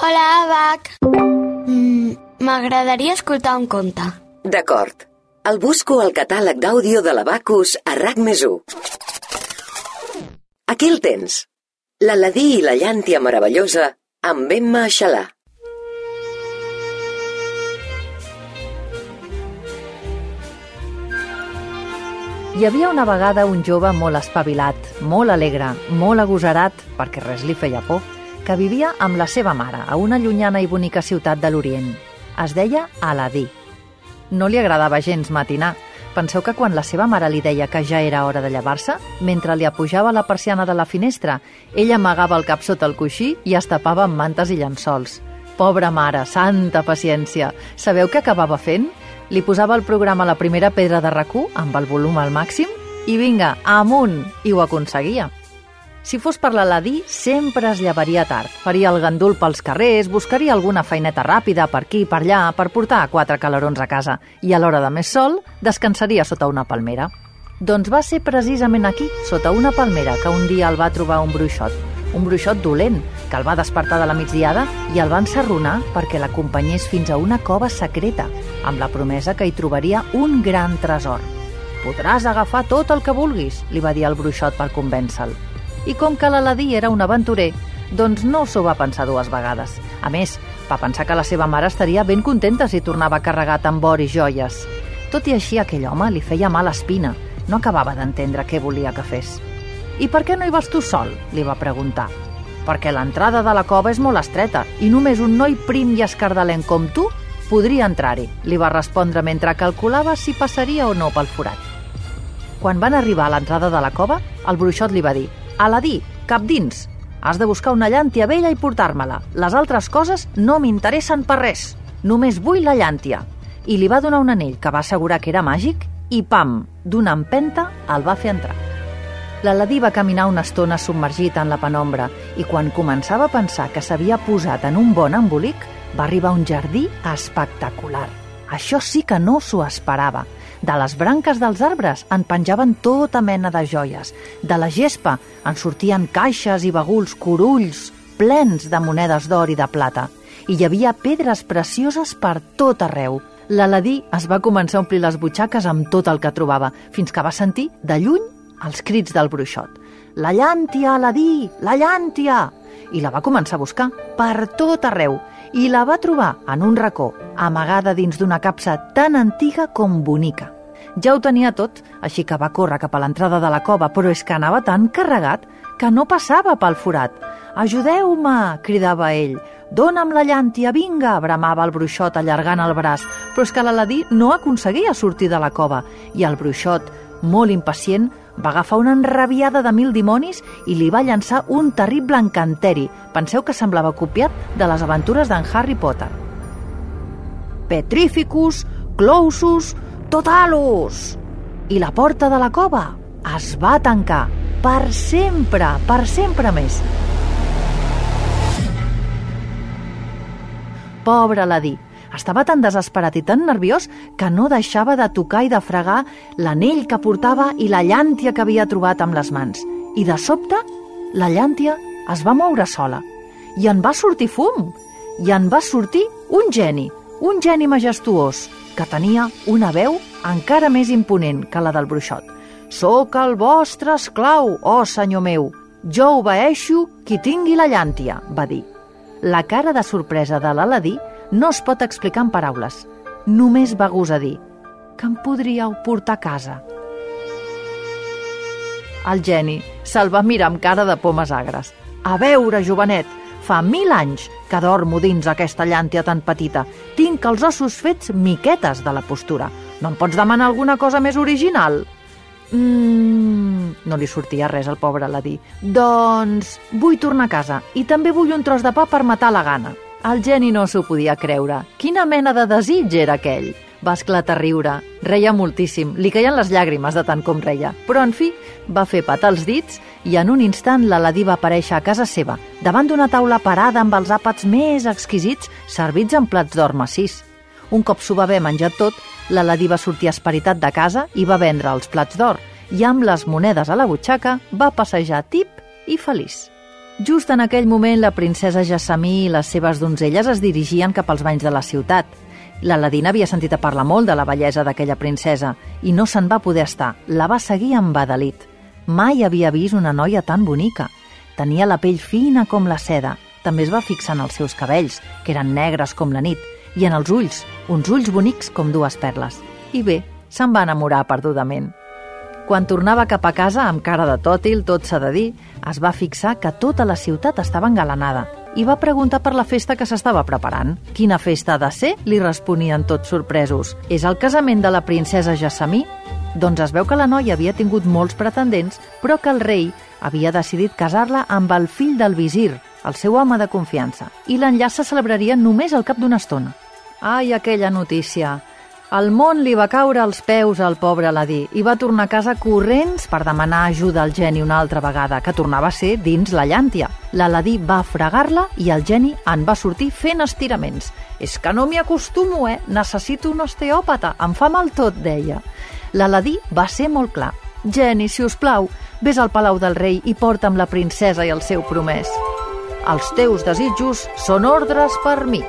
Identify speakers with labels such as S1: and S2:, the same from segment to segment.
S1: Hola, Abac. Mm, M'agradaria escoltar un conte.
S2: D'acord. El busco al catàleg d'àudio de l'Abacus a RAC més 1. Aquí el tens. L'Aladí i la llàntia meravellosa amb Emma Xalà.
S3: Hi havia una vegada un jove molt espavilat, molt alegre, molt agosarat, perquè res li feia por, que vivia amb la seva mare a una llunyana i bonica ciutat de l'Orient. Es deia Aladí. No li agradava gens matinar. Penseu que quan la seva mare li deia que ja era hora de llevar-se, mentre li apujava la persiana de la finestra, ell amagava el cap sota el coixí i es tapava amb mantes i llençols. Pobra mare, santa paciència! Sabeu què acabava fent? Li posava el programa a la primera pedra de rac amb el volum al màxim i vinga, amunt! I ho aconseguia. Si fos per l'Aladí, sempre es llevaria tard. Faria el gandul pels carrers, buscaria alguna feineta ràpida per aquí i per allà per portar quatre calarons a casa i a l'hora de més sol descansaria sota una palmera. Doncs va ser precisament aquí, sota una palmera, que un dia el va trobar un bruixot. Un bruixot dolent, que el va despertar de la migdiada i el va ensarronar perquè l'acompanyés fins a una cova secreta, amb la promesa que hi trobaria un gran tresor. Podràs agafar tot el que vulguis, li va dir el bruixot per convèncer-lo. I com que l'Aladí era un aventurer, doncs no s'ho va pensar dues vegades. A més, va pensar que la seva mare estaria ben contenta si tornava carregat amb or i joies. Tot i així, aquell home li feia mala espina. No acabava d'entendre què volia que fes. I per què no hi vas tu sol? li va preguntar. Perquè l'entrada de la cova és molt estreta i només un noi prim i escardalent com tu podria entrar-hi, li va respondre mentre calculava si passaria o no pel forat. Quan van arribar a l'entrada de la cova, el bruixot li va dir Aladí, cap dins. Has de buscar una llàntia vella i portar-me-la. Les altres coses no m'interessen per res. Només vull la llàntia. I li va donar un anell que va assegurar que era màgic i, pam, d'una empenta el va fer entrar. L'Aladí va caminar una estona submergit en la penombra i quan començava a pensar que s'havia posat en un bon embolic, va arribar a un jardí espectacular. Això sí que no s'ho esperava. De les branques dels arbres en penjaven tota mena de joies. De la gespa en sortien caixes i baguls corulls plens de monedes d'or i de plata. I hi havia pedres precioses per tot arreu. L'Aladí es va començar a omplir les butxaques amb tot el que trobava, fins que va sentir, de lluny, els crits del bruixot. La llàntia, Aladí! La llàntia! I la va començar a buscar per tot arreu i la va trobar en un racó, amagada dins d'una capsa tan antiga com bonica. Ja ho tenia tot, així que va córrer cap a l'entrada de la cova, però és que anava tan carregat que no passava pel forat. Ajudeu-me! cridava ell. Dóna'm la llàntia, vinga! bramava el bruixot allargant el braç, però és que l'Aladí no aconseguia sortir de la cova i el bruixot, molt impacient, va agafar una enrabiada de mil dimonis i li va llançar un terrible encanteri. Penseu que semblava copiat de les aventures d'en Harry Potter. Petrificus, Clausus, Totalus! I la porta de la cova es va tancar per sempre, per sempre més. Pobre Aladí, estava tan desesperat i tan nerviós que no deixava de tocar i de fregar l'anell que portava i la llàntia que havia trobat amb les mans. I de sobte, la llàntia es va moure sola. I en va sortir fum. I en va sortir un geni, un geni majestuós, que tenia una veu encara més imponent que la del bruixot. Soc el vostre esclau, oh senyor meu. Jo obeeixo qui tingui la llàntia, va dir. La cara de sorpresa de l'Aladí no es pot explicar en paraules. Només va gosar dir que em podríeu portar a casa. El geni se'l va mirar amb cara de pomes agres. A veure, jovenet, fa mil anys que dormo dins aquesta llàntia tan petita. Tinc els ossos fets miquetes de la postura. No em pots demanar alguna cosa més original? Mmm... No li sortia res al pobre Aladí. Doncs vull tornar a casa i també vull un tros de pa per matar la gana. El geni no s'ho podia creure. Quina mena de desig era aquell? Va esclatar a riure. Reia moltíssim. Li caien les llàgrimes de tant com reia. Però, en fi, va fer patar els dits i en un instant l'Aladí va aparèixer a casa seva, davant d'una taula parada amb els àpats més exquisits servits en plats d'or massís. Un cop s'ho va haver menjat tot, l'Aladí va sortir esperitat de casa i va vendre els plats d'or i amb les monedes a la butxaca va passejar tip i feliç. Just en aquell moment, la princesa Jassamí i les seves donzelles es dirigien cap als banys de la ciutat. L'Aladina havia sentit a parlar molt de la bellesa d'aquella princesa i no se'n va poder estar. La va seguir amb badalit. Mai havia vist una noia tan bonica. Tenia la pell fina com la seda. També es va fixar en els seus cabells, que eren negres com la nit, i en els ulls, uns ulls bonics com dues perles. I bé, se'n va enamorar perdudament. Quan tornava cap a casa, amb cara de tòtil, tot s'ha de dir, es va fixar que tota la ciutat estava engalanada i va preguntar per la festa que s'estava preparant. Quina festa ha de ser? li responien tots sorpresos. És el casament de la princesa Jassamí? Doncs es veu que la noia havia tingut molts pretendents, però que el rei havia decidit casar-la amb el fill del visir, el seu home de confiança, i l'enllaç se celebraria només al cap d'una estona. Ai, aquella notícia! El món li va caure als peus al pobre Aladí i va tornar a casa corrents per demanar ajuda al geni una altra vegada, que tornava a ser dins la llàntia. L'Aladí va fregar-la i el geni en va sortir fent estiraments. És que no m'hi acostumo, eh? Necessito un osteòpata, em fa mal tot, deia. L'Aladí va ser molt clar. Geni, si us plau, vés al palau del rei i porta'm la princesa i el seu promès. Els teus desitjos són ordres per mi.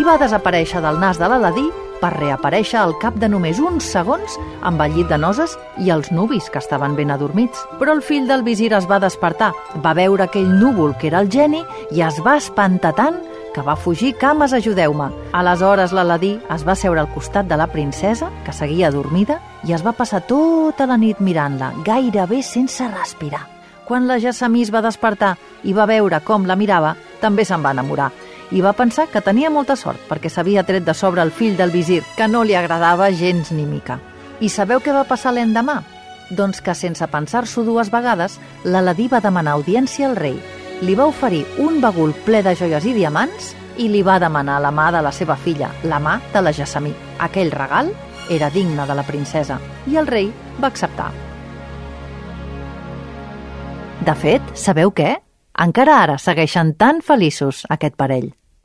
S3: I va desaparèixer del nas de l'Aladí per reaparèixer al cap de només uns segons amb el llit de noses i els nuvis que estaven ben adormits. Però el fill del visir es va despertar, va veure aquell núvol que era el geni i es va espantar tant que va fugir cames ajudeu-me. Aleshores l'Aladí es va seure al costat de la princesa, que seguia adormida, i es va passar tota la nit mirant-la, gairebé sense respirar. Quan la Jassamí es va despertar i va veure com la mirava, també se'n va enamorar i va pensar que tenia molta sort perquè s'havia tret de sobre el fill del visir, que no li agradava gens ni mica. I sabeu què va passar l'endemà? Doncs que sense pensar-s'ho dues vegades, l'Aladí va demanar audiència al rei. Li va oferir un bagul ple de joies i diamants i li va demanar la mà de la seva filla, la mà de la Jassamí. Aquell regal era digne de la princesa i el rei va acceptar. De fet, sabeu què? Encara ara segueixen tan feliços aquest parell.